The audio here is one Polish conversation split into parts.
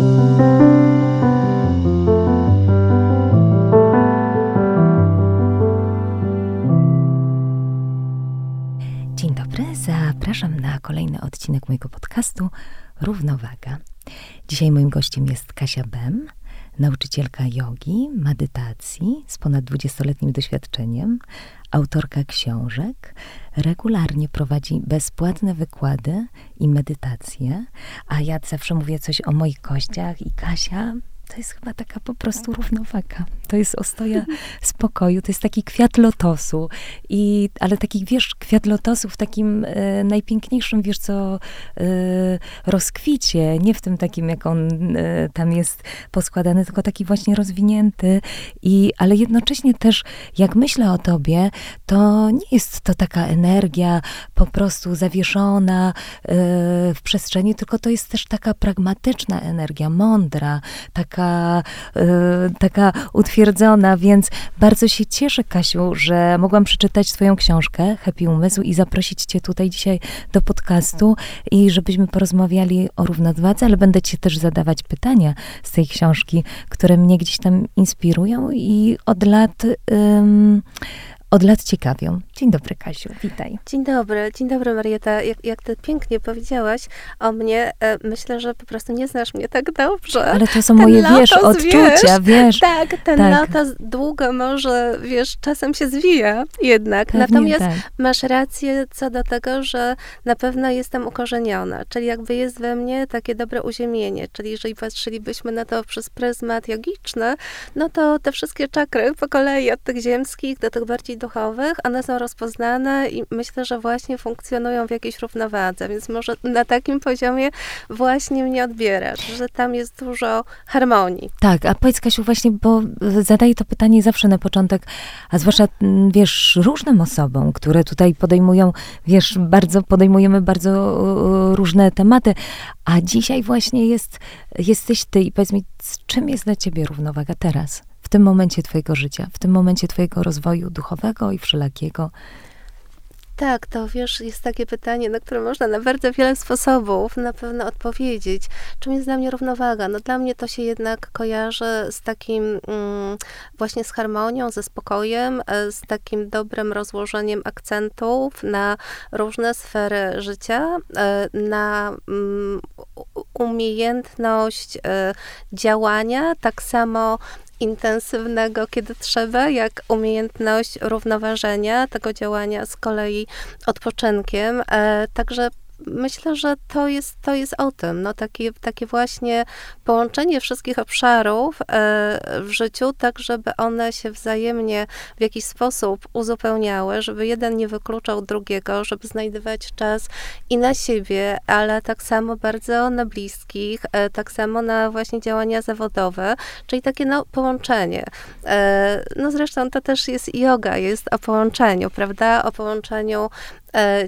Dzień dobry, zapraszam na kolejny odcinek mojego podcastu Równowaga. Dzisiaj moim gościem jest Kasia Bem, nauczycielka jogi, medytacji z ponad 20-letnim doświadczeniem, autorka książek, regularnie prowadzi bezpłatne wykłady i medytacje, a ja zawsze mówię coś o moich kościach i Kasia to jest chyba taka po prostu równowaga. To jest ostoja spokoju, to jest taki kwiat lotosu. I, ale taki, wiesz, kwiat lotosu w takim e, najpiękniejszym, wiesz co, e, rozkwicie, nie w tym takim, jak on e, tam jest poskładany, tylko taki właśnie rozwinięty. I, ale jednocześnie też, jak myślę o tobie, to nie jest to taka energia po prostu zawieszona e, w przestrzeni, tylko to jest też taka pragmatyczna energia, mądra, taka taka, y, taka utwierdzona, więc bardzo się cieszę, Kasiu, że mogłam przeczytać twoją książkę Happy Umysł i zaprosić cię tutaj dzisiaj do podcastu i żebyśmy porozmawiali o równowadze, ale będę ci też zadawać pytania z tej książki, które mnie gdzieś tam inspirują i od lat od lat ciekawią. Dzień dobry, Kasiu, witaj. Dzień dobry, dzień dobry, Marieta. Jak, jak ty pięknie powiedziałaś o mnie, e, myślę, że po prostu nie znasz mnie tak dobrze. Ale to są ten moje, wiesz, odczucia, wiesz. Tak, ten tak. lotos długo może, wiesz, czasem się zwija jednak. Pewnie Natomiast tak. masz rację co do tego, że na pewno jestem ukorzeniona, czyli jakby jest we mnie takie dobre uziemienie, czyli jeżeli patrzylibyśmy na to przez pryzmat jogiczny, no to te wszystkie czakry po kolei od tych ziemskich do tych bardziej duchowych, one są rozpoznane i myślę, że właśnie funkcjonują w jakiejś równowadze, więc może na takim poziomie właśnie mnie odbierasz, że tam jest dużo harmonii. Tak, a powiedz Kasiu właśnie, bo zadaję to pytanie zawsze na początek, a zwłaszcza, mm, wiesz, różnym osobom, które tutaj podejmują, wiesz, bardzo, podejmujemy bardzo różne tematy, a dzisiaj właśnie jest, jesteś ty i powiedz mi, czym jest dla ciebie równowaga teraz? Tym momencie Twojego życia, w tym momencie Twojego rozwoju duchowego i wszelakiego? Tak, to wiesz, jest takie pytanie, na które można na bardzo wiele sposobów na pewno odpowiedzieć. Czym jest dla mnie równowaga? No dla mnie to się jednak kojarzy z takim mm, właśnie z harmonią, ze spokojem, e, z takim dobrym rozłożeniem akcentów na różne sfery życia, e, na mm, umiejętność e, działania, tak samo intensywnego, kiedy trzeba, jak umiejętność równoważenia tego działania z kolei odpoczynkiem. E, także myślę, że to jest, to jest o tym, no takie, takie właśnie połączenie wszystkich obszarów e, w życiu, tak żeby one się wzajemnie w jakiś sposób uzupełniały, żeby jeden nie wykluczał drugiego, żeby znajdować czas i na siebie, ale tak samo bardzo na bliskich, e, tak samo na właśnie działania zawodowe, czyli takie no, połączenie. E, no zresztą to też jest yoga, jest o połączeniu, prawda? O połączeniu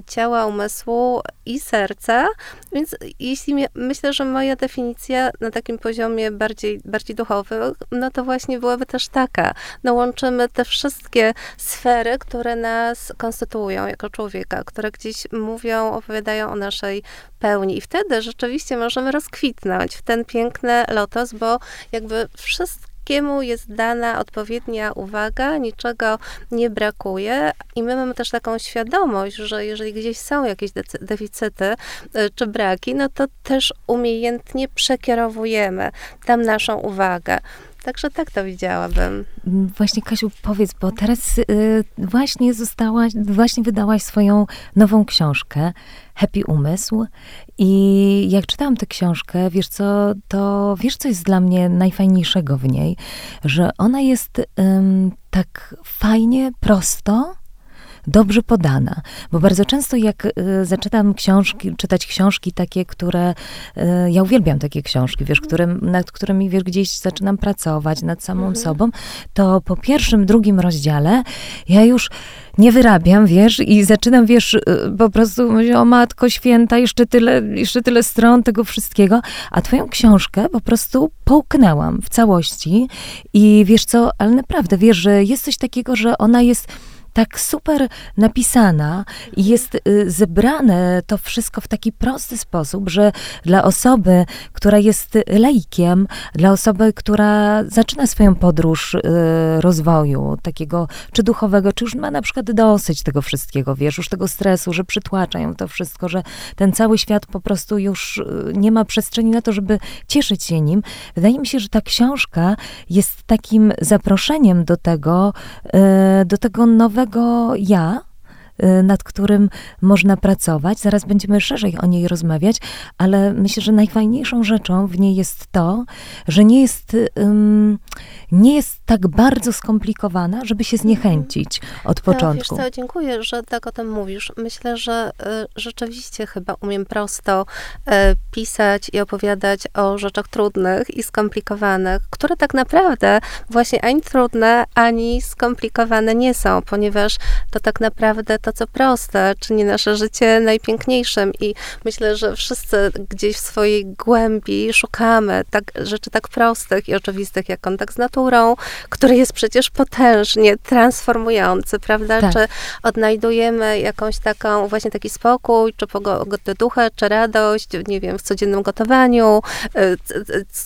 ciała, umysłu i serca. Więc jeśli myślę, że moja definicja na takim poziomie bardziej, bardziej duchowym, no to właśnie byłaby też taka. No łączymy te wszystkie sfery, które nas konstytuują jako człowieka, które gdzieś mówią, opowiadają o naszej pełni. I wtedy rzeczywiście możemy rozkwitnąć w ten piękny lotos, bo jakby wszystko wszystkiemu jest dana odpowiednia uwaga, niczego nie brakuje i my mamy też taką świadomość, że jeżeli gdzieś są jakieś deficyty y, czy braki, no to też umiejętnie przekierowujemy tam naszą uwagę. Także tak to widziałabym. Właśnie Kasiu, powiedz, bo teraz y, właśnie zostałaś, właśnie wydałaś swoją nową książkę Happy Umysł i jak czytałam tę książkę, wiesz co, to wiesz co jest dla mnie najfajniejszego w niej, że ona jest tak fajnie, prosto, dobrze podana. Bo bardzo często jak y, zaczynam książki, czytać książki takie, które, y, ja uwielbiam takie książki, wiesz, które, nad którymi, wiesz, gdzieś zaczynam pracować nad samą mhm. sobą, to po pierwszym, drugim rozdziale ja już nie wyrabiam, wiesz, i zaczynam, wiesz, y, po prostu mówię, o Matko Święta, jeszcze tyle, jeszcze tyle stron tego wszystkiego, a twoją książkę po prostu połknęłam w całości i wiesz co, ale naprawdę, wiesz, że jest coś takiego, że ona jest tak super napisana i jest y, zebrane to wszystko w taki prosty sposób, że dla osoby, która jest lejkiem, dla osoby, która zaczyna swoją podróż y, rozwoju, takiego czy duchowego, czy już ma na przykład dosyć tego wszystkiego, wiesz, już tego stresu, że przytłacza ją to wszystko, że ten cały świat po prostu już y, nie ma przestrzeni na to, żeby cieszyć się nim. Wydaje mi się, że ta książka jest takim zaproszeniem do tego, do tego nowego ja, Y, nad którym można pracować. Zaraz będziemy szerzej o niej rozmawiać, ale myślę, że najfajniejszą rzeczą w niej jest to, że nie jest, um, nie jest tak bardzo skomplikowana, żeby się zniechęcić od początku. Ja, co, dziękuję, że tak o tym mówisz. Myślę, że y, rzeczywiście chyba umiem prosto y, pisać i opowiadać o rzeczach trudnych i skomplikowanych, które tak naprawdę właśnie ani trudne, ani skomplikowane nie są, ponieważ to tak naprawdę to, co proste, czyni nasze życie najpiękniejszym i myślę, że wszyscy gdzieś w swojej głębi szukamy tak, rzeczy tak prostych i oczywistych, jak kontakt z naturą, który jest przecież potężnie transformujący, prawda? Tak. Czy odnajdujemy jakąś taką, właśnie taki spokój, czy pogodę ducha, czy radość, nie wiem, w codziennym gotowaniu,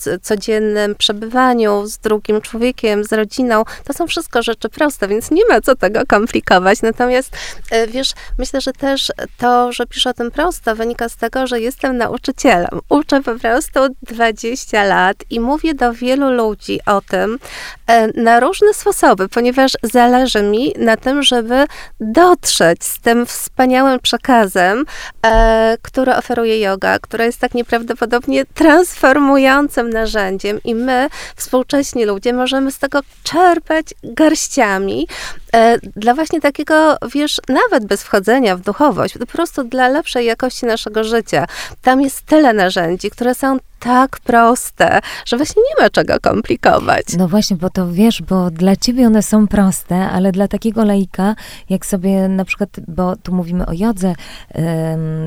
y, codziennym przebywaniu z drugim człowiekiem, z rodziną. To są wszystko rzeczy proste, więc nie ma co tego komplikować. Natomiast wiesz, myślę, że też to, że piszę o tym prosto, wynika z tego, że jestem nauczycielem. Uczę po prostu 20 lat i mówię do wielu ludzi o tym e, na różne sposoby, ponieważ zależy mi na tym, żeby dotrzeć z tym wspaniałym przekazem, e, który oferuje yoga, która jest tak nieprawdopodobnie transformującym narzędziem i my, współcześni ludzie, możemy z tego czerpać garściami dla właśnie takiego, wiesz, nawet bez wchodzenia w duchowość, po prostu dla lepszej jakości naszego życia. Tam jest tyle narzędzi, które są tak proste, że właśnie nie ma czego komplikować. No właśnie, bo to wiesz, bo dla ciebie one są proste, ale dla takiego laika, jak sobie na przykład, bo tu mówimy o jodze,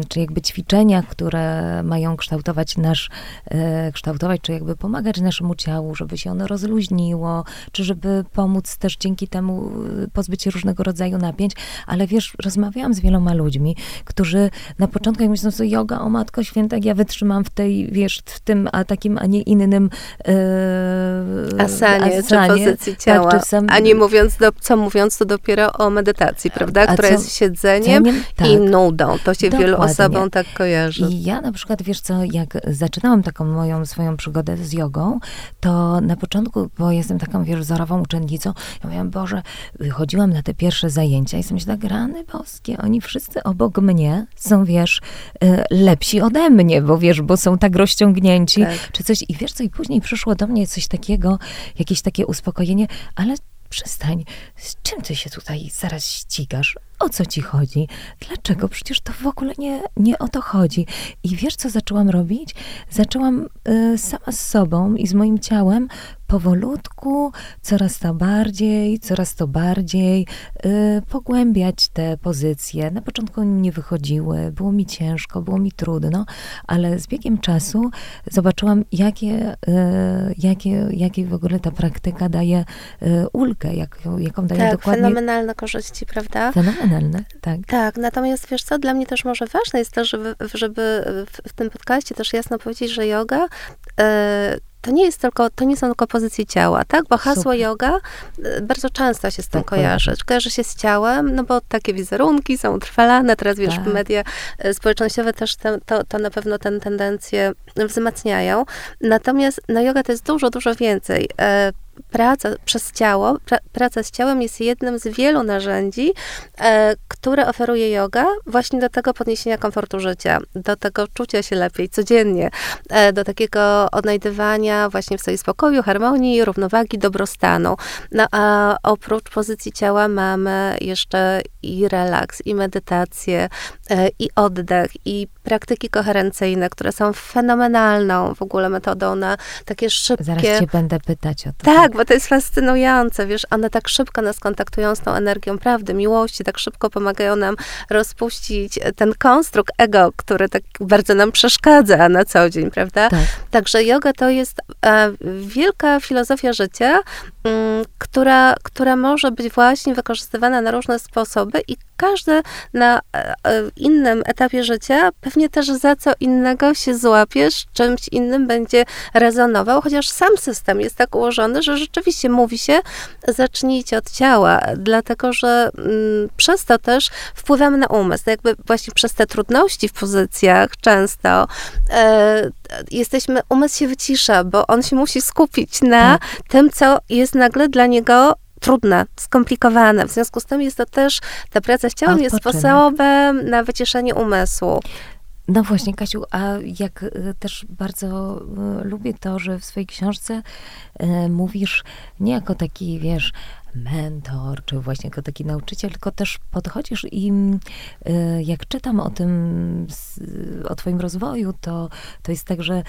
czy jakby ćwiczeniach, które mają kształtować nasz, e, kształtować, czy jakby pomagać naszemu ciału, żeby się ono rozluźniło, czy żeby pomóc też dzięki temu e, pozbyć się różnego rodzaju napięć, ale wiesz, rozmawiałam z wieloma ludźmi, którzy na początku jak myślą, że yoga, o Matko Święta, ja wytrzymam w tej, wiesz, w tym, a takim, a nie innym e, asanie, asanie, czy pozycji tak, ciała. Tak, czy sam... A nie mówiąc, do, co mówiąc, to dopiero o medytacji, prawda? Która co, jest siedzeniem tak. i nudą. To się Dokładnie. wielu osobom tak kojarzy. I ja na przykład, wiesz co, jak zaczynałam taką moją swoją przygodę z jogą, to na początku, bo jestem taką, wiesz, wzorową uczennicą, ja mówiłam, Boże, chodziłam na te pierwsze zajęcia i sobie myślałam, rany boskie, oni wszyscy obok mnie są, wiesz, e, lepsi ode mnie, bo wiesz, bo są tak rozciągnięci tak. czy coś. I wiesz co, i później przyszło do mnie coś takiego, jakieś takie uspokojenie, ale przestań, z czym ty się tutaj zaraz ścigasz? O co ci chodzi? Dlaczego? Przecież to w ogóle nie, nie o to chodzi. I wiesz, co zaczęłam robić? Zaczęłam y, sama z sobą i z moim ciałem powolutku, coraz to bardziej, coraz to bardziej y, pogłębiać te pozycje. Na początku nie wychodziły, było mi ciężko, było mi trudno, ale z biegiem czasu zobaczyłam, jakie, y, jakie, jakie w ogóle ta praktyka daje y, ulgę, jak, jaką daje tak, dokładnie. fenomenalne korzyści, prawda? Fenomenalne, tak. Tak, natomiast wiesz co, dla mnie też może ważne jest to, żeby, żeby w, w tym podcaście też jasno powiedzieć, że yoga e, to nie jest tylko, to nie są tylko pozycje ciała, tak? Bo hasło Super. yoga y, bardzo często się z tym kojarzy. Kojarzy się z ciałem, no bo takie wizerunki są utrwalane, teraz wiesz, tak. media y, społecznościowe też te, to, to na pewno tę tendencję wzmacniają. Natomiast na yoga to jest dużo, dużo więcej. Praca przez ciało, pra, praca z ciałem jest jednym z wielu narzędzi, e, które oferuje yoga właśnie do tego podniesienia komfortu życia, do tego czucia się lepiej codziennie, e, do takiego odnajdywania właśnie w sobie spokoju, harmonii, równowagi, dobrostanu. No a oprócz pozycji ciała mamy jeszcze i relaks, i medytację, e, i oddech, i praktyki koherencyjne, które są fenomenalną w ogóle metodą na takie szybkie... Zaraz cię będę pytać o to. Tak, Tak, bo to jest fascynujące, wiesz, one tak szybko nas kontaktują z tą energią prawdy, miłości, tak szybko pomagają nam rozpuścić ten konstrukt ego, który tak bardzo nam przeszkadza na co dzień, prawda? Tak. Także yoga to jest e, wielka filozofia życia, mm, która, która może być właśnie wykorzystywana na różne sposoby i każdy na e, e, innym etapie życia pewnie też za co innego się złapiesz, czymś innym będzie rezonował, chociaż sam system jest tak ułożony, że rzeczywiście mówi się, zacznijcie od ciała, dlatego że mm, przez to też wpływamy na umysł. Jakby właśnie przez te trudności w pozycjach często e, jesteśmy, umysł się wycisza, bo on się musi skupić na tak. tym, co jest nagle dla niego trudne, skomplikowane. W związku z tym jest to też, ta praca z ciałem jest sposobem na wyciszenie umysłu. No właśnie, Kasiu, a jak e, też bardzo e, lubię to, że w swojej książce e, mówisz nie jako taki, wiesz, mentor, czy właśnie jako taki nauczyciel, tylko też podchodzisz i y, jak czytam o tym, o twoim rozwoju, to, to jest tak, że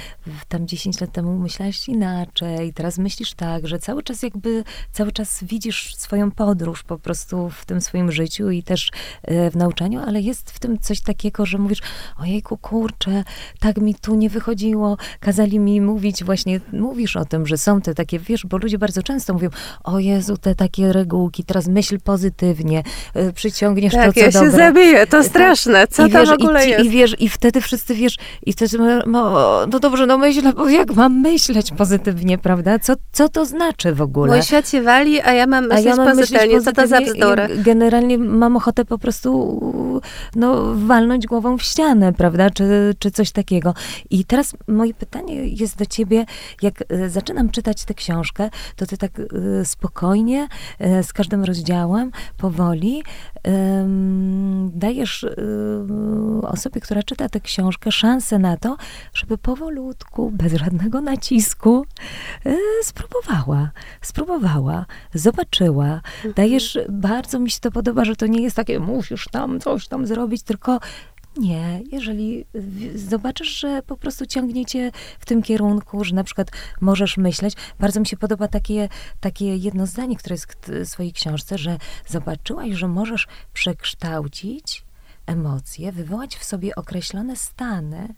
tam 10 lat temu myślałaś inaczej, teraz myślisz tak, że cały czas jakby, cały czas widzisz swoją podróż po prostu w tym swoim życiu i też y, w nauczaniu, ale jest w tym coś takiego, że mówisz, ojejku, kurczę, tak mi tu nie wychodziło, kazali mi mówić właśnie, mówisz o tym, że są te takie, wiesz, bo ludzie bardzo często mówią, o Jezu, te takie takie regułki, teraz myśl pozytywnie, y, przyciągniesz tak, to, co ja dobre. się zabiję, to straszne, co I wiesz, w ogóle i, jest? I wiesz, i wtedy wszyscy wiesz, i wtedy, no dobrze, no myślę, bo jak mam myśleć pozytywnie, prawda? Co, co to znaczy w ogóle? Mój świat się wali, a ja mam myśleć, ja mam pozytywnie. myśleć pozytywnie, co to za bzdura? Generalnie mam ochotę po prostu no, walnąć głową w ścianę, prawda? Czy, czy coś takiego. I teraz moje pytanie jest do ciebie, jak y, zaczynam czytać tę książkę, to ty tak y, spokojnie, z każdym rozdziałem powoli dajesz e, osobie, która czyta tę książkę, szansę na to, żeby powolutku, bez żadnego nacisku, e, spróbowała. Spróbowała, zobaczyła. Mhm. Dajesz, bardzo mi się to podoba, że to nie jest takie, musisz tam coś tam zrobić, tylko nie, jeżeli zobaczysz, że po prostu ciągniecie w tym kierunku, że na przykład możesz myśleć, bardzo mi się podoba takie, takie jedno zdanie, które jest w swojej książce, że zobaczyłaś, że możesz przekształcić emocje, wywołać w sobie określone stany,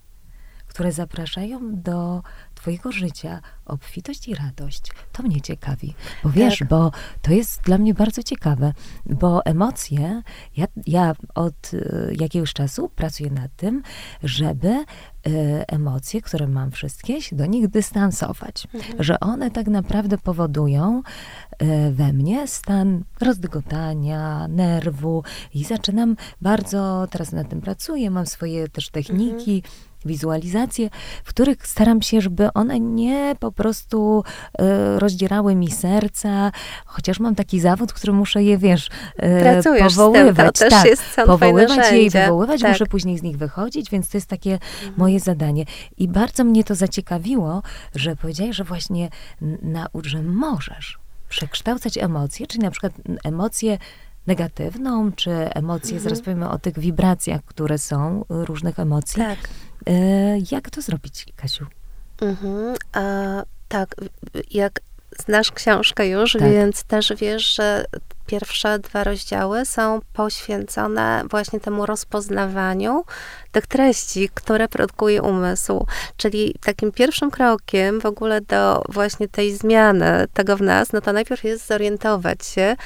które zapraszają do Twojego życia obfitość i radość. To mnie ciekawi. Bo wiesz, tak. bo to jest dla mnie bardzo ciekawe, bo emocje, ja, ja od y, jakiegoś czasu pracuję nad tym, żeby emocje, które mam wszystkie, się do nich dystansować. Mhm. Że one tak naprawdę powodują y, we mnie stan rozdygotania, nerwu i zaczynam bardzo, teraz nad tym pracuję, mam swoje też techniki, mhm wizualizacje, w których staram się, żeby one nie po prostu y, rozdzierały mi serca, chociaż mam taki zawód, który muszę je, wiesz, y, powoływać. Tym, tak, powoływać je i wywoływać, tak. muszę później z nich wychodzić, więc to jest takie mhm. Moje zadanie. I bardzo mnie to zaciekawiło, że powiedziałeś, że właśnie naucz, że możesz przekształcać emocje, czyli na przykład emocje negatywną, czy emocje, mhm. zaraz powiemy o tych wibracjach, które są, różnych emocji. Tak. E, jak to zrobić, Kasiu? Mhm, a, tak, jak znasz książkę już, tak. więc też wiesz, że pierwsze dwa rozdziały są poświęcone właśnie temu rozpoznawaniu tych treści, które produkuje umysł. Czyli takim pierwszym krokiem w ogóle do właśnie tej zmiany tego w nas, no to najpierw jest zorientować się,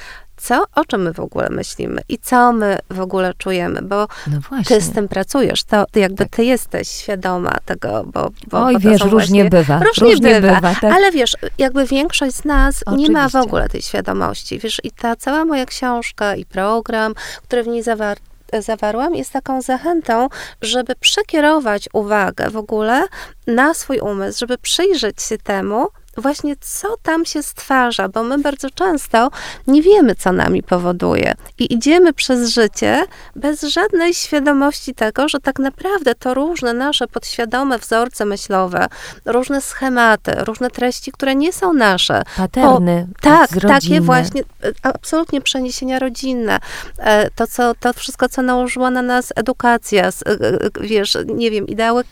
co, o czym my w ogóle myślimy i co my w ogóle czujemy, bo no ty z tym pracujesz, to jakby tak. ty jesteś świadoma tego, bo, bo Oj, bo wiesz, różnie bywa. Różnie, różnie bywa, bywa tak? ale wiesz, jakby większość z nas Oczywiście. nie ma w ogóle tej świadomości, wiesz, i ta cała moja książka i program, który w niej zawarty, zawarłam, jest taką zachętą, żeby przekierować uwagę w ogóle na swój umysł, żeby przyjrzeć się temu, właśnie co tam się stwarza, bo my bardzo często nie wiemy, co nami powoduje i idziemy przez życie bez żadnej świadomości tego, że tak naprawdę to różne nasze podświadome wzorce myślowe, różne schematy, różne treści, które nie są nasze. Paterny. O, tak, takie właśnie, e, absolutnie przeniesienia rodzinne. E, to, co, to wszystko, co nałożyła na nas edukacja, e, wiesz, nie wiem, ideały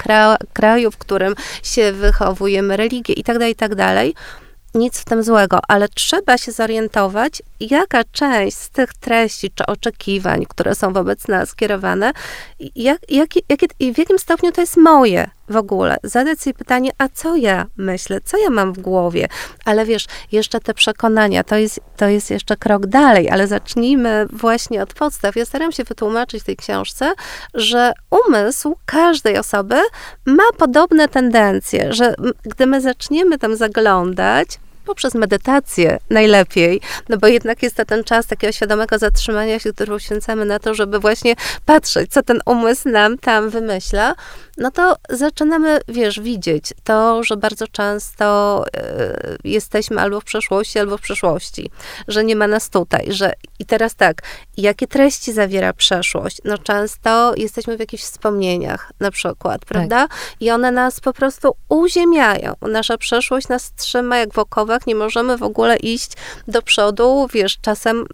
kraju, w którym się wychowujemy, religie i tak dalej, i tak dalej dalej, nic w tym złego, ale trzeba się zorientować, jaka część z tych treści czy oczekiwań, które są wobec nas kierowane, jak, jak, jak, w jakim stopniu to jest moje w ogóle. Zadać sobie pytanie, a co ja myślę, co ja mam w głowie? Ale wiesz, jeszcze te przekonania, to jest, to jest jeszcze krok dalej, ale zacznijmy właśnie od podstaw. Ja staram się wytłumaczyć w tej książce, że umysł każdej osoby ma podobne tendencje, że gdy my zaczniemy tam zaglądać, poprzez medytację najlepiej, no bo jednak jest to ten czas takiego świadomego zatrzymania się, który poświęcamy na to, żeby właśnie patrzeć, co ten umysł nam tam wymyśla, no to zaczynamy, wiesz, widzieć to, że bardzo często y, jesteśmy albo w przeszłości, albo w przyszłości, że nie ma nas tutaj, że i teraz tak, jakie treści zawiera przeszłość? No często jesteśmy w jakichś wspomnieniach na przykład, tak. prawda? Tak. I one nas po prostu uziemiają. Nasza przeszłość nas trzyma jak w okowach, nie możemy w ogóle iść do przodu, wiesz, czasem,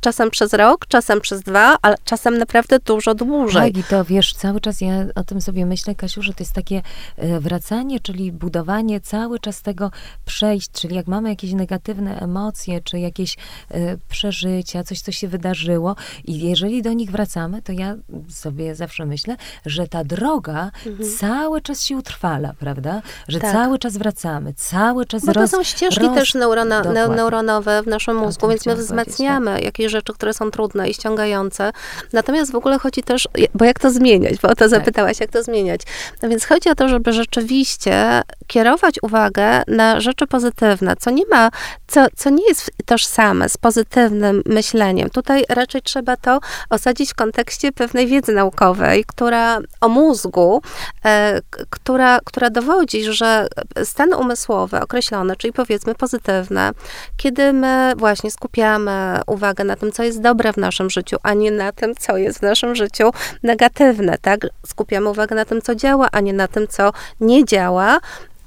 czasem przez rok, czasem przez dwa, ale czasem naprawdę dużo dłużej. Tak, i to wiesz, cały czas ja o tym sobie myślę, Kasiu, że to jest takie e, wracanie, czyli budowanie cały czas tego przejść, czyli jak mamy jakieś negatywne emocje, czy jakieś e, przeżycia, coś, co się wydarzyło i jeżeli do nich wracamy, to ja sobie zawsze myślę, że ta droga mhm. cały czas się utrwala, prawda? Że tak. cały czas wracamy, cały czas Bo to roz, są ścieżki roz, też neurona, neuronowe w naszym mózgu, więc my wzmacniamy tak. jakieś rzeczy, które są trudne i ściągające. Natomiast w ogóle chodzi też, bo jak to zmieniać, bo o to tak. zapytałaś, jak to zmieniać. No więc chodzi o to, żeby rzeczywiście kierować uwagę na rzeczy pozytywne, co nie ma, co, co nie jest tożsame z pozytywnym myśleniem. Tutaj raczej trzeba to osadzić w kontekście pewnej wiedzy naukowej, która o mózgu, e, która, która dowodzi, że stany umysłowe określone, czyli powiedzmy pozytywne, kiedy my właśnie skupiamy uwagę na tym, co jest dobre w naszym życiu, a nie na tym, co jest w naszym życiu negatywne, tak? Skupiamy uwagę na tym, co działa, a nie na tym, co nie działa,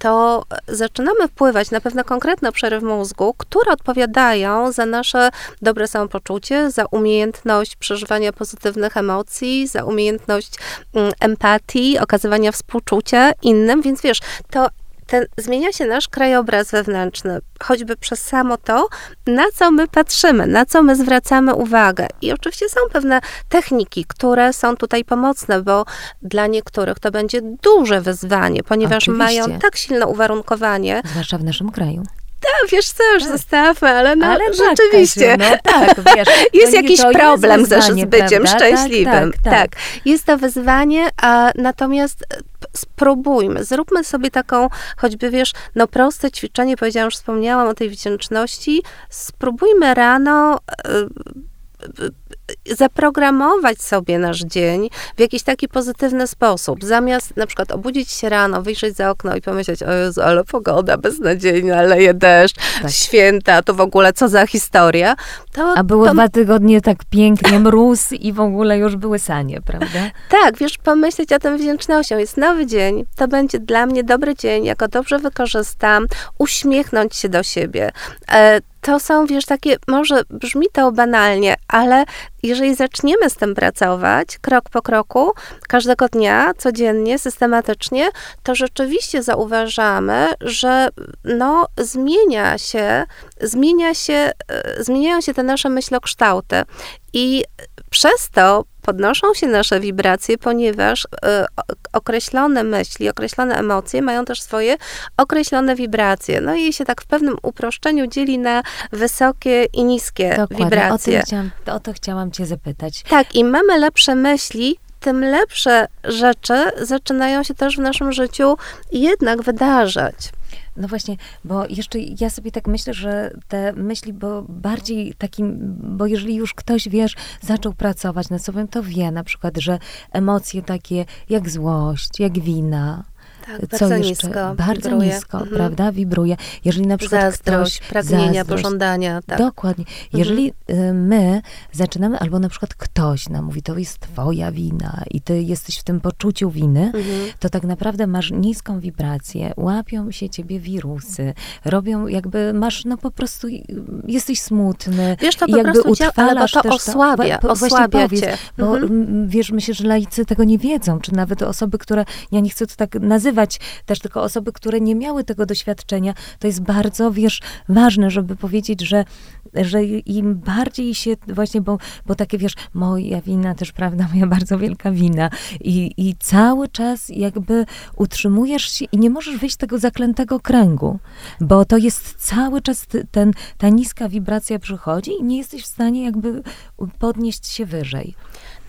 to zaczynamy wpływać na pewne konkretne obszary w mózgu, które odpowiadają za nasze dobre samopoczucie, za umiejętność przeżywania pozytywnych emocji, za umiejętność mm, empatii, okazywania współczucia innym, więc wiesz, to ten, zmienia się nasz krajobraz wewnętrzny, choćby przez samo to, na co my patrzymy, na co my zwracamy uwagę. I oczywiście są pewne techniki, które są tutaj pomocne, bo dla niektórych to będzie duże wyzwanie, ponieważ oczywiście. mają tak silne uwarunkowanie. Zwłaszcza w naszym kraju tak, wiesz co, już tak. zostawmy, ale, no, ale tak, rzeczywiście. Tak, no tak, wiesz. jest jakiś problem jest wyzwanie, ze byciem prawda? szczęśliwym. Tak, tak, tak, Jest to wyzwanie, a natomiast e, spróbujmy, zróbmy sobie taką, choćby wiesz, no proste ćwiczenie, powiedziałam, już wspomniałam o tej wdzięczności, spróbujmy rano y, y, zaprogramować sobie nasz dzień w jakiś taki pozytywny sposób. Zamiast na przykład obudzić się rano, wyjrzeć za okno i pomyśleć, o Jezu, ale pogoda beznadziejna, leje deszcz, tak. święta, to w ogóle co za historia. To, A było dwa tygodnie tak pięknie, mróz i w ogóle już były sanie, prawda? Tak, wiesz, pomyśleć o tym wdzięcznością. Jest nowy dzień, to będzie dla mnie dobry dzień, jako dobrze wykorzystam, uśmiechnąć się do siebie. E, to są, wiesz, takie, może brzmi to banalnie, ale jeżeli zaczniemy z tym pracować krok po kroku, każdego dnia, codziennie, systematycznie, to rzeczywiście zauważamy, że no, zmienia się, zmienia się, e, zmieniają się te nasze myślokształty. I przez to podnoszą się nasze wibracje, ponieważ y, określone myśli, określone emocje mają też swoje określone wibracje. No i się tak w pewnym uproszczeniu dzieli na wysokie i niskie Dokładnie. wibracje. O, chciałam, o to chciałam cię zapytać. Tak, i mamy lepsze myśli, tym lepsze rzeczy zaczynają się też w naszym życiu jednak wydarzać. No właśnie, bo jeszcze ja sobie tak myślę, że te myśli, bo bardziej takim, bo jeżeli już ktoś, wiesz, zaczął pracować nad sobą, to wie na przykład, że emocje takie jak złość, jak wina, tak, co bardzo jeszcze? nisko. Bardzo wibruje. nisko, mhm. prawda? Wibruje. Jeżeli na przykład Zazdrość, ktoś... pragnienia, zazdrość, pożądania. Tak. Dokładnie. Mhm. Jeżeli mhm. my zaczynamy, albo na przykład ktoś nam mówi, to jest twoja wina i ty jesteś w tym poczuciu winy, mhm. to tak naprawdę masz niską wibrację, łapią się ciebie wirusy, robią jakby, masz no po prostu, jesteś smutny. Wiesz, to po jakby prostu cię, ale to osłabia, to, osłabia powiedz, cię. Bo mhm. wiesz, myślę, że laicy tego nie wiedzą, czy nawet osoby, które, ja nie chcę to tak nazywać, wzywać też tylko osoby, które nie miały tego doświadczenia. To jest bardzo, wiesz, ważne, żeby powiedzieć, że, że im bardziej się właśnie, bo, bo takie, wiesz, moja wina też, prawda, moja bardzo wielka wina i, i cały czas jakby utrzymujesz się i nie możesz wyjść z tego zaklętego kręgu, bo to jest cały czas ten, ta niska wibracja przychodzi i nie jesteś w stanie jakby podnieść się wyżej.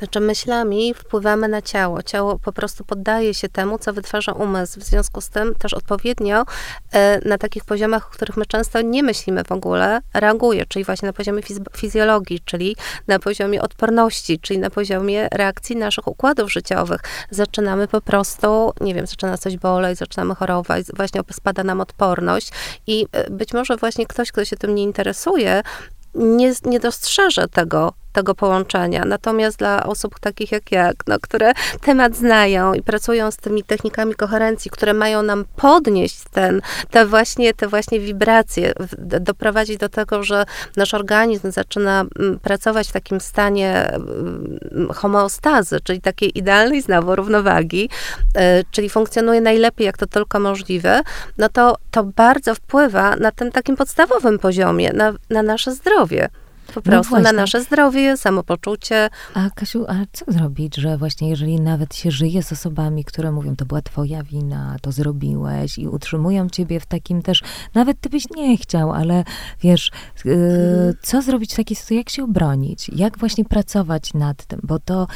Znaczy myślami wpływamy na ciało. Ciało po prostu poddaje się temu, co wytwarza umysł. W związku z tym też odpowiednio e, na takich poziomach, o których my często nie myślimy w ogóle, reaguje, czyli właśnie na poziomie fizjologii, czyli na poziomie odporności, czyli na poziomie reakcji naszych układów życiowych. Zaczynamy po prostu, nie wiem, zaczyna coś boleć, zaczynamy chorować, właśnie spada nam odporność i e, być może właśnie ktoś, kto się tym nie interesuje, nie, nie dostrzeże tego, tego połączenia. Natomiast dla osób takich jak ja, no, które temat znają i pracują z tymi technikami koherencji, które mają nam podnieść ten, te właśnie, te właśnie wibracje, doprowadzić do tego, że nasz organizm zaczyna mm, pracować w takim stanie mm, homeostazy, czyli takiej idealnej znowu równowagi, e, czyli funkcjonuje najlepiej, jak to tylko możliwe, no to to bardzo wpływa na tym takim podstawowym poziomie, na, na nasze zdrowie po no prostu no na nasze zdrowie, samopoczucie. A Kasiu, a co zrobić, że właśnie jeżeli nawet się żyje z osobami, które mówią, to była twoja wina, to zrobiłeś i utrzymują ciebie w takim też, nawet ty byś nie chciał, ale wiesz, yy, co zrobić w takiej sytuacji, jak się obronić, jak właśnie pracować nad tym, bo to,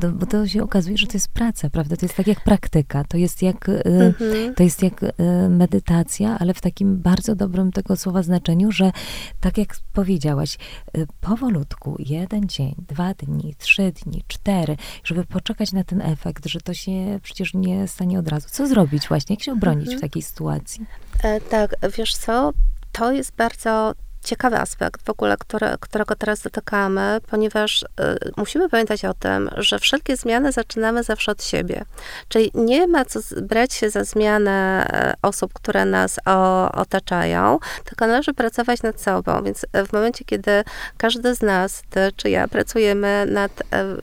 to, bo to się okazuje, że to jest praca, prawda, to jest tak jak praktyka, to jest jak, yy, to jest jak yy, medytacja, ale w takim bardzo dobrym tego słowa znaczeniu, że tak jak powiedziałaś, powolutku, jeden dzień, dwa dni, trzy dni, cztery, żeby poczekać na ten efekt, że to się przecież nie stanie od razu. Co zrobić właśnie? Jak się obronić mhm. w takiej sytuacji? E, tak, wiesz co, to jest bardzo ciekawy aspekt w ogóle, które, którego teraz dotykamy, ponieważ y, musimy pamiętać o tym, że wszelkie zmiany zaczynamy zawsze od siebie. Czyli nie ma co brać się za zmianę e, osób, które nas o, otaczają, tylko należy pracować nad sobą. Więc w momencie, kiedy każdy z nas, ty czy ja, pracujemy nad e,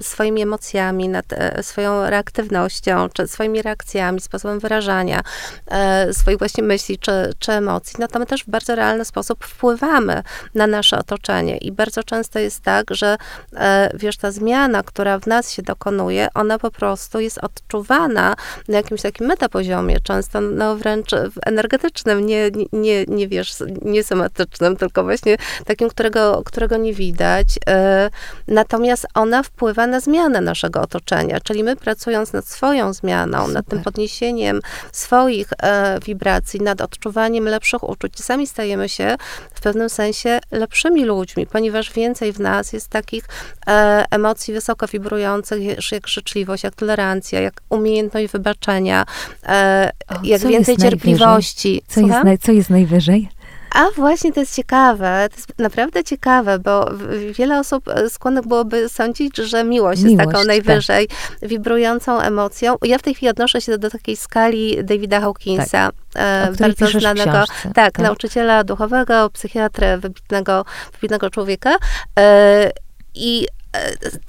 swoimi emocjami, nad e, swoją reaktywnością, czy swoimi reakcjami, sposobem wyrażania e, swoich właśnie myśli czy, czy emocji, no to my też w bardzo realny sposób wpływamy na nasze otoczenie. I bardzo często jest tak, że e, wiesz, ta zmiana, która w nas się dokonuje, ona po prostu jest odczuwana na jakimś takim metapoziomie, często no wręcz energetycznym, nie, nie, nie wiesz, nie somatycznym, tylko właśnie takim, którego, którego nie widać. E, natomiast ona wpływa na zmianę naszego otoczenia, czyli my pracując nad swoją zmianą, Super. nad tym podniesieniem swoich e, wibracji, nad odczuwaniem lepszych uczuć, sami stajemy się w pewnym sensie lepszymi ludźmi, ponieważ więcej w nas jest takich e, emocji wysoko wibrujących, jak życzliwość, jak tolerancja, jak umiejętność wybaczenia, e, o, jak więcej cierpliwości. Co jest, naj, co jest najwyżej? A właśnie to jest ciekawe, to jest naprawdę ciekawe, bo wiele osób e, skłonnych byłoby sądzić, że miłość, miłość jest taką tak. najwyżej tak. wibrującą emocją. Ja w tej chwili odnoszę się do, do takiej skali Davida Hawkinsa, tak. E, bardzo znanego, tak, tak, nauczyciela duchowego, psychiatrę, wybitnego, wybitnego człowieka. E, I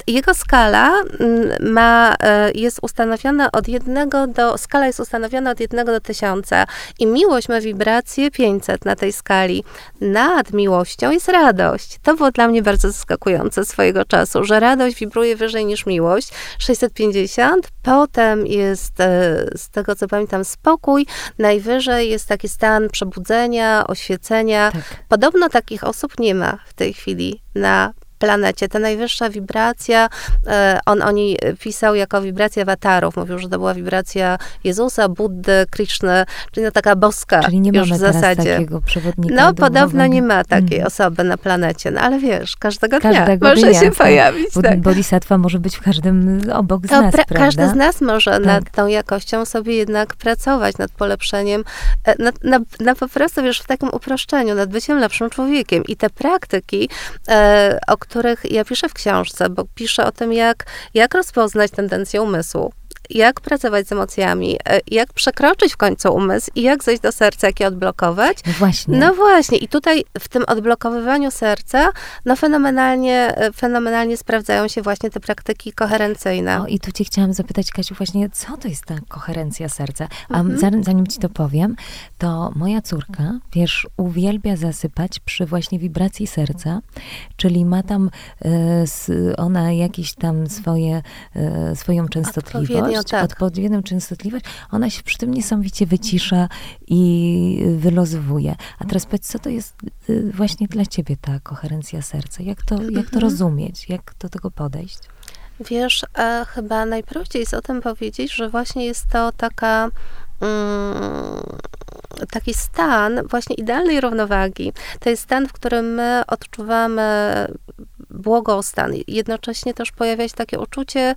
jego skala mm, ma, e, jest ustanowiona od jednego do, skala jest ustanowiona od jednego do tysiąca i miłość ma wibrację 500 na tej skali. Nad miłością jest radość. To było dla mnie bardzo zaskakujące swojego czasu, że radość wibruje wyżej niż miłość. 650, potem jest, e, z tego co pamiętam, spokój, najwyżej jest taki stan przebudzenia, oświecenia. Tak. Podobno takich osób nie ma w tej chwili na planecie. Ta najwyższa wibracja, e, on o niej pisał jako wibracja awatarów. Mówił, że to była wibracja Jezusa, Buddy, Krishny, czyli no taka boska czyli nie już mamy w zasadzie. takiego przewodnika No podobno nie ma takiej mm. osoby na planecie, no ale wiesz, każdego, każdego dnia może dnia, się tak. pojawić. tak. Bodhisattva może być w każdym obok z to nas, pra- Każdy z nas może tak. nad tą jakością sobie jednak pracować, nad polepszeniem, e, nad, na, na po prostu, wiesz, w takim uproszczeniu, nad byciem lepszym człowiekiem. I te praktyki, e, o których ja piszę w książce, bo piszę o tym, jak, jak rozpoznać tendencję umysłu jak pracować z emocjami, e, jak przekroczyć w końcu umysł i jak zejść do serca, jak je odblokować. No właśnie. No właśnie. I tutaj w tym odblokowywaniu serca, no fenomenalnie, e, fenomenalnie sprawdzają się właśnie te praktyki koherencyjne. O, I tu cię chciałam zapytać, Kasiu, właśnie co to jest ta koherencja serca? A mhm. zanim, zanim ci to powiem, to moja córka, wiesz, uwielbia zasypać przy właśnie wibracji serca, czyli ma tam y, ona jakieś tam swoje, y, swoją częstotliwość, tak. odpowiednią częstotliwość, ona się przy tym niesamowicie wycisza i wylozowuje. A teraz powiedz, co to jest y, właśnie dla ciebie ta koherencja serca? Jak to, jak to mhm. rozumieć? Jak do tego podejść? Wiesz, e, chyba najprościej jest o tym powiedzieć, że właśnie jest to taka mm, taki stan właśnie idealnej równowagi. To jest stan, w którym my odczuwamy błogostan. Jednocześnie też pojawia się takie uczucie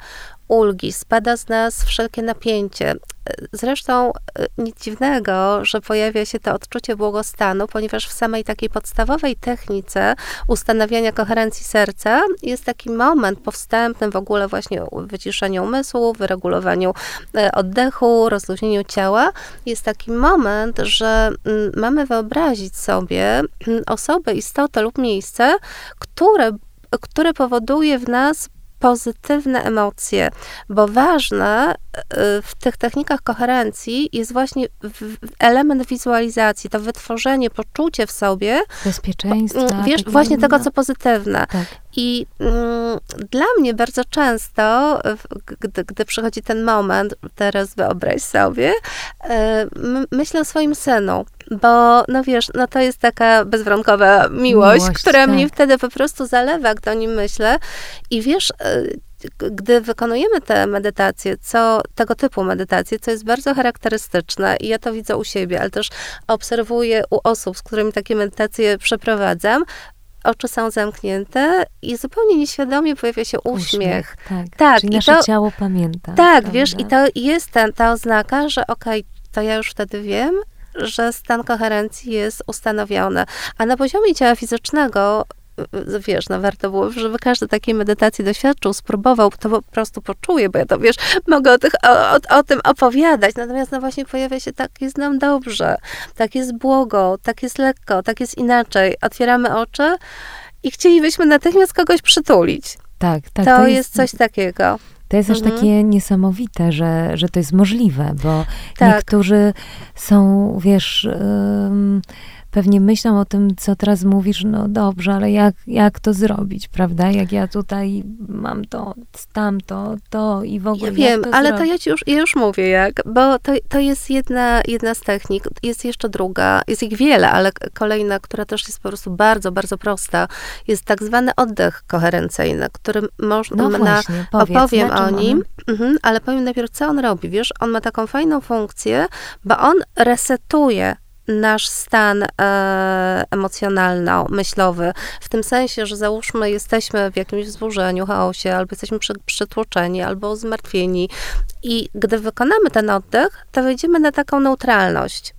ulgi, spada z nas wszelkie napięcie. Zresztą e, nic dziwnego, że pojawia się to odczucie błogostanu, ponieważ w samej takiej podstawowej technice ustanawiania koherencji serca jest taki moment po wstępnym w ogóle właśnie wyciszeniu umysłu, wyregulowaniu e, oddechu, rozluźnieniu ciała. Jest taki moment, że mamy wyobrazić sobie osobę, istotę lub miejsce, które które powoduje w nas pozytywne emocje, bo ważne y, w tych technikach koherencji jest właśnie element wizualizacji, to wytworzenie, poczucie w sobie bezpieczeństwa. Mm, wiesz, właśnie tego, co pozytywne. Tak. I mm, dla mnie bardzo często, gdy, gdy przychodzi ten moment, teraz wyobraź sobie, y, myślę o swoim synu bo no wiesz, no to jest taka bezwarunkowa miłość, miłość która tak. mnie wtedy po prostu zalewa, gdy o nim myślę. I wiesz, e, gdy wykonujemy te medytacje, co tego typu medytacje, co jest bardzo charakterystyczne i ja to widzę u siebie, ale też obserwuję u osób, z którymi takie medytacje przeprowadzam, oczy są zamknięte i zupełnie nieświadomie pojawia się uśmiech. uśmiech tak, tak. Czyli nasze to, ciało pamięta. Tak, prawda? wiesz, i to jest ten, ta oznaka, że okej, okay, to ja już wtedy wiem, że stan koherencji jest ustanowiony. A na poziomie ciała fizycznego wiesz, no warto było, żeby każdy takiej medytacji doświadczył, spróbował, to po prostu poczuje, bo ja to, wiesz, mogę o, tych, o, o, o, tym opowiadać, natomiast no właśnie pojawia się, tak jest nam dobrze, tak jest błogo, tak jest lekko, tak jest inaczej. Otwieramy oczy i chcielibyśmy natychmiast kogoś przytulić. Tak, tak. To, to jest, jest coś takiego. To jest mhm. aż takie niesamowite, że, że to jest możliwe, bo tak. niektórzy są, wiesz, pewnie myślą o tym, co teraz mówisz, no dobrze, ale jak, jak to zrobić, prawda? Jak ja tutaj mam to, tamto, to i w ogóle. Ja wiem, to ale zrobić? to ja ci już, ja już mówię jak, bo to, to jest jedna, jedna z technik, jest jeszcze druga, jest ich wiele, ale kolejna, która też jest po prostu bardzo, bardzo prosta, jest tak zwany oddech koherencyjny, który można, no właśnie, powiedz, opowiem o nim, mhm, ale powiem najpierw, co on robi. Wiesz, on ma taką fajną funkcję, bo on resetuje nasz stan e, emocjonalno-myślowy, w tym sensie, że załóżmy, jesteśmy w jakimś wzburzeniu, chaosie, albo jesteśmy przy, przytłoczeni, albo zmartwieni i gdy wykonamy ten oddech, to wejdziemy na taką neutralność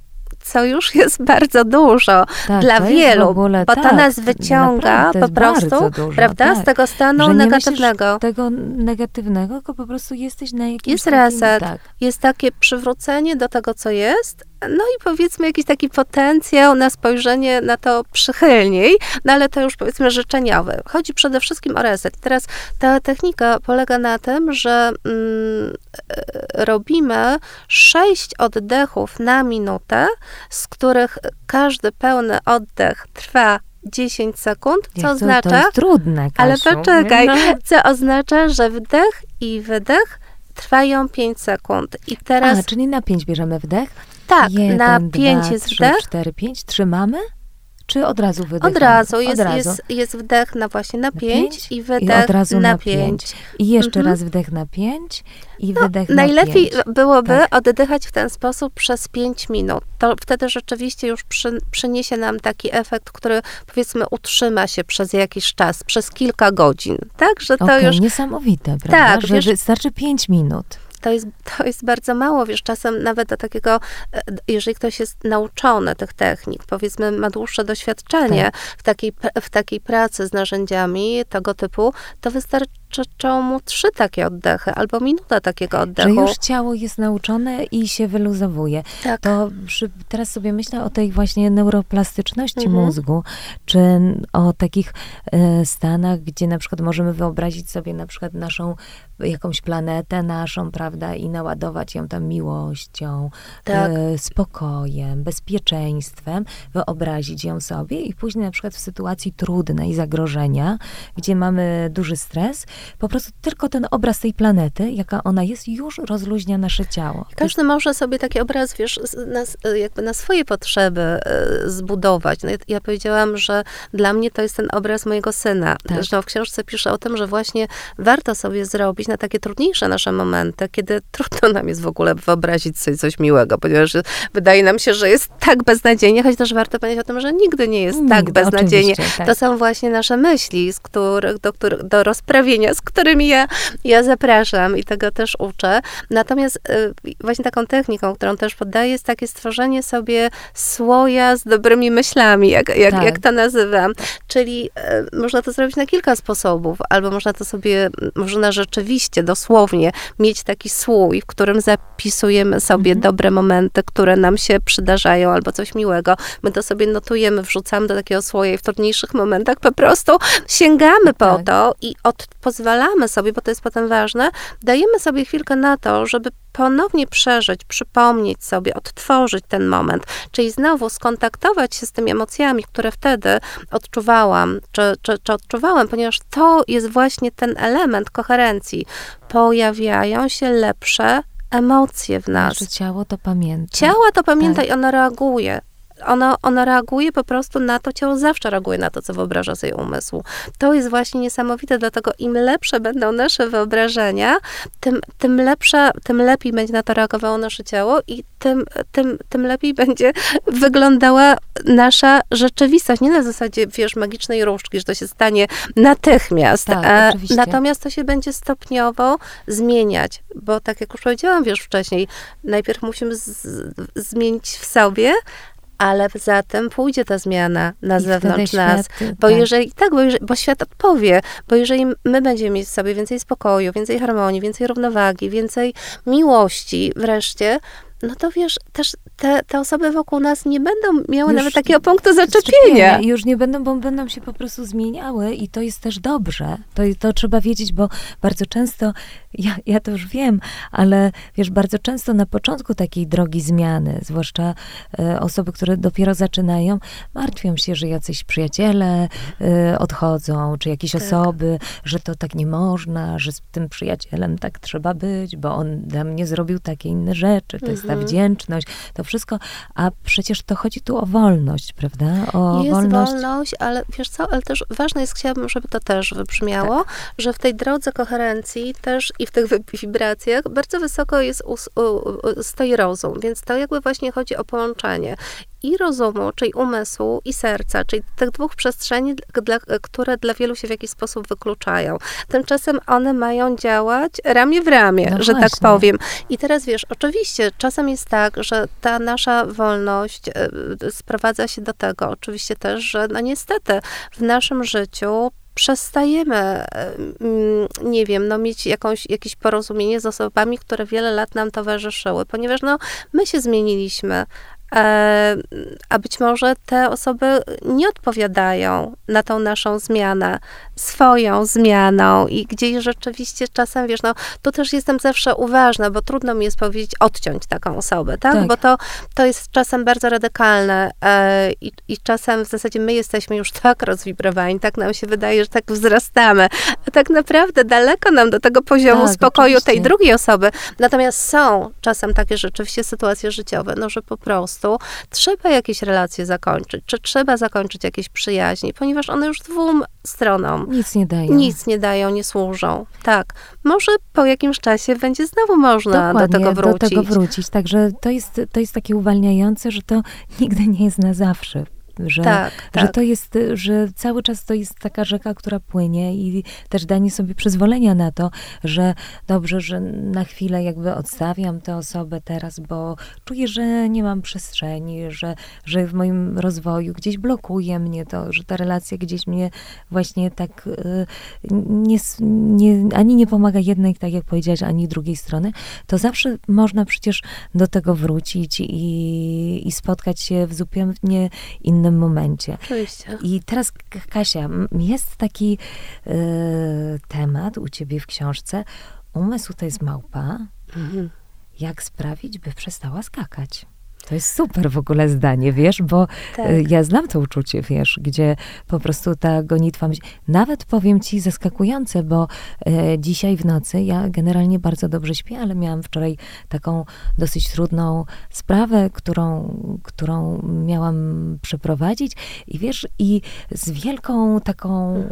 co już jest bardzo dużo tak, dla wielu, ogóle, bo tak, to nas wyciąga po prostu, dużo, prawda, tak. z tego stanu negatywnego. tego negatywnego, tylko po prostu jesteś na jakimś Jest takim, reset, tak. jest takie przywrócenie do tego, co jest, no i powiedzmy jakiś taki potencjał na spojrzenie na to przychylniej, no ale to już powiedzmy życzeniowe. Chodzi przede wszystkim o reset. Teraz ta technika polega na tym, że mm, robimy sześć oddechów na minutę, z których każdy pełny oddech trwa 10 sekund, co oznacza... To jest trudne, Kasiu. Ale poczekaj, no. co oznacza, że wdech i wydech trwają 5 sekund. I teraz... A, czyli na 5 bierzemy wdech? Tak, Jeden, na 5 jest 3, wdech. 4, 5, trzymamy? Czy od razu wydech? Od razu. Jest, od razu. Jest, jest wdech na właśnie na 5 i wydech I od razu na 5. I jeszcze mhm. raz wdech na 5 i no, wydech na Najlepiej byłoby tak. oddychać w ten sposób przez 5 minut. To wtedy rzeczywiście już przy, przyniesie nam taki efekt, który powiedzmy utrzyma się przez jakiś czas, przez kilka godzin. Tak, że to okay, już... niesamowite, prawda? Tak, że wiesz, wystarczy 5 minut to jest, to jest bardzo mało, wiesz, czasem nawet do takiego, e, jeżeli ktoś jest nauczony tych technik, powiedzmy ma dłuższe doświadczenie tak. w, takiej, w takiej pracy z narzędziami tego typu, to wystarczy wystarczą mu trzy takie oddechy albo minuta takiego oddechu. Że już ciało jest nauczone i się wyluzowuje. Tak. To przy, teraz sobie myślę o tej właśnie neuroplastyczności Mhm. mózgu, czy o takich e, stanach, gdzie na przykład możemy wyobrazić sobie na przykład naszą jakąś planetę naszą, prawda, i naładować ją tam miłością, Tak. e, spokojem, bezpieczeństwem, wyobrazić ją sobie i później na przykład w sytuacji trudnej, zagrożenia, gdzie mamy duży stres, po prostu tylko ten obraz tej planety, jaka ona jest, już rozluźnia nasze ciało. Każdy może sobie taki obraz, wiesz, na, jakby na swoje potrzeby e, zbudować. No, ja, ja powiedziałam, że dla mnie to jest ten obraz mojego syna. Tak. Zresztą w książce piszę o tym, że właśnie warto sobie zrobić na takie trudniejsze nasze momenty, kiedy trudno nam jest w ogóle wyobrazić sobie coś miłego, ponieważ wydaje nam się, że jest tak beznadziejnie, choć też warto pamiętać o tym, że nigdy nie jest tak Nigdy, beznadziejnie. oczywiście, tak. To są właśnie nasze myśli, z których, do, których, do rozprawienia, z którymi ja, ja zapraszam i tego też uczę. Natomiast y, właśnie taką techniką, którą też poddaję, jest takie stworzenie sobie słoja z dobrymi myślami, jak, jak, Tak. jak to nazywam. Czyli y, można to zrobić na kilka sposobów, albo można to sobie, można rzeczywiście, dosłownie mieć taki słój, w którym zapisujemy sobie Mhm. dobre momenty, które nam się przydarzają, albo coś miłego. My to sobie notujemy, wrzucamy do takiego słoja i w trudniejszych momentach po prostu sięgamy po Tak. to i od, pozwalamy sobie, bo to jest potem ważne, dajemy sobie chwilkę na to, żeby ponownie przeżyć, przypomnieć sobie, odtworzyć ten moment, czyli znowu skontaktować się z tymi emocjami, które wtedy odczuwałam, czy, czy, czy odczuwałem, ponieważ to jest właśnie ten element koherencji. Pojawiają się lepsze emocje w nas. Nasze ciało to pamięta. Ciała to pamięta Tak. i ono reaguje. Ono, ono reaguje po prostu na to, ciało zawsze reaguje na to, co wyobraża sobie umysł. To jest właśnie niesamowite, dlatego im lepsze będą nasze wyobrażenia, tym, tym, lepsze, tym lepiej będzie na to reagowało nasze ciało i tym, tym, tym lepiej będzie wyglądała nasza rzeczywistość. Nie na zasadzie, wiesz, magicznej różdżki, że to się stanie natychmiast. Tak, oczywiście. Natomiast to się będzie stopniowo zmieniać, bo tak jak już powiedziałam, wiesz, wcześniej, najpierw musimy z, zmienić w sobie, ale za tym pójdzie ta zmiana na I zewnątrz nas. świat, Bo tak. jeżeli, tak, bo, jeżeli, bo świat odpowie, bo jeżeli my będziemy mieć w sobie więcej spokoju, więcej harmonii, więcej równowagi, więcej miłości wreszcie, no to wiesz, też te, te osoby wokół nas nie będą miały Już nawet takiego punktu Zaczepienia. Już nie będą, bo będą się po prostu zmieniały i to jest też dobrze. To, to trzeba wiedzieć, bo bardzo często, ja, ja to już wiem, ale wiesz, bardzo często na początku takiej drogi zmiany, zwłaszcza e, osoby, które dopiero zaczynają, martwią się, że jacyś przyjaciele e, odchodzą, czy jakieś Tak. osoby, że to tak nie można, że z tym przyjacielem tak trzeba być, bo on dla mnie zrobił takie inne rzeczy, to jest ta Mhm. wdzięczność, to wszystko, a przecież to chodzi tu o wolność, prawda? O jest wolność. wolność, ale wiesz co, ale też ważne jest, chciałabym, żeby to też wybrzmiało, Tak. że w tej drodze koherencji też i w tych wi- wibracjach bardzo wysoko jest us, u, u, stoi rozum, więc to jakby właśnie chodzi o połączenie i rozumu, czyli umysłu, i serca, czyli tych dwóch przestrzeni, dla, które dla wielu się w jakiś sposób wykluczają. Tymczasem one mają działać ramię w ramię, No że tak właśnie. powiem. I teraz wiesz, oczywiście czasem jest tak, że ta nasza wolność e, sprowadza się do tego, oczywiście też, że no niestety w naszym życiu przestajemy, e, mm, nie wiem, no mieć jakąś, jakieś porozumienie z osobami, które wiele lat nam towarzyszyły, ponieważ no my się zmieniliśmy, a być może te osoby nie odpowiadają na tą naszą zmianę, swoją zmianą i gdzieś rzeczywiście czasem, wiesz, no tu też jestem zawsze uważna, bo trudno mi jest powiedzieć, odciąć taką osobę, tak? Tak. Bo to, to jest czasem bardzo radykalne e, i, i czasem w zasadzie my jesteśmy już tak rozwibrowani, tak nam się wydaje, że tak wzrastamy, a tak naprawdę daleko nam do tego poziomu Tak, spokoju tej oczywiście. drugiej osoby. Natomiast są czasem takie rzeczywiście sytuacje życiowe, no że po prostu trzeba jakieś relacje zakończyć, czy trzeba zakończyć jakieś przyjaźni, ponieważ one już dwóm stronom Nic nie dają. nic nie dają, nie służą. Tak. Może po jakimś czasie będzie znowu można Dokładnie, do tego wrócić. do tego wrócić. Także to jest, to jest takie uwalniające, że to nigdy nie jest na zawsze. Że, tak, że tak. to jest, że cały czas to jest taka rzeka, która płynie i też danie sobie przyzwolenia na to, że dobrze, że na chwilę jakby odstawiam tę osobę teraz, bo czuję, że nie mam przestrzeni, że, że w moim rozwoju gdzieś blokuje mnie to, że ta relacja gdzieś mnie właśnie tak y, nie, nie, ani nie pomaga jednej, tak jak powiedziałaś, ani drugiej strony, to zawsze można przecież do tego wrócić i, i spotkać się w zupełnie innym momencie. Oczywiście. I teraz, Kasia, jest taki y, temat u ciebie w książce. Umysł to jest małpa. Mhm. Jak sprawić, by przestała skakać? To jest super w ogóle zdanie, wiesz, bo tak. ja znam to uczucie, wiesz, gdzie po prostu ta gonitwa. Nawet powiem ci zaskakujące, bo e, dzisiaj w nocy ja generalnie bardzo dobrze śpię, ale miałam wczoraj taką dosyć trudną sprawę, którą, którą miałam przeprowadzić i wiesz, i z wielką taką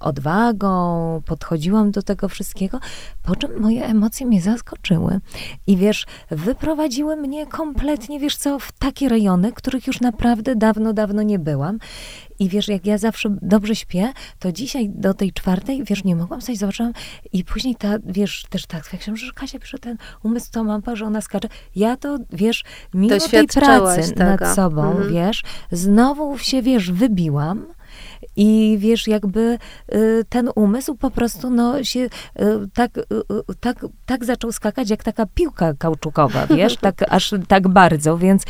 odwagą podchodziłam do tego wszystkiego, po czym moje emocje mnie zaskoczyły. I wiesz, wyprowadziły mnie kompletnie, wiesz, wiesz co, w takie rejony, których już naprawdę dawno, dawno nie byłam. I wiesz, jak ja zawsze dobrze śpię, to dzisiaj do tej czwartej, wiesz, nie mogłam coś, zobaczyłam i później ta, wiesz, też tak, jak się, że Kasia pisze ten umysł, to mam że ona skacze. Ja to, wiesz, mimo tej pracy tego. nad sobą, mhm. wiesz, znowu się, wiesz, wybiłam i wiesz, jakby y, ten umysł po prostu no, się y, tak, y, tak, tak zaczął skakać, jak taka piłka kauczukowa, wiesz, tak aż tak bardzo, więc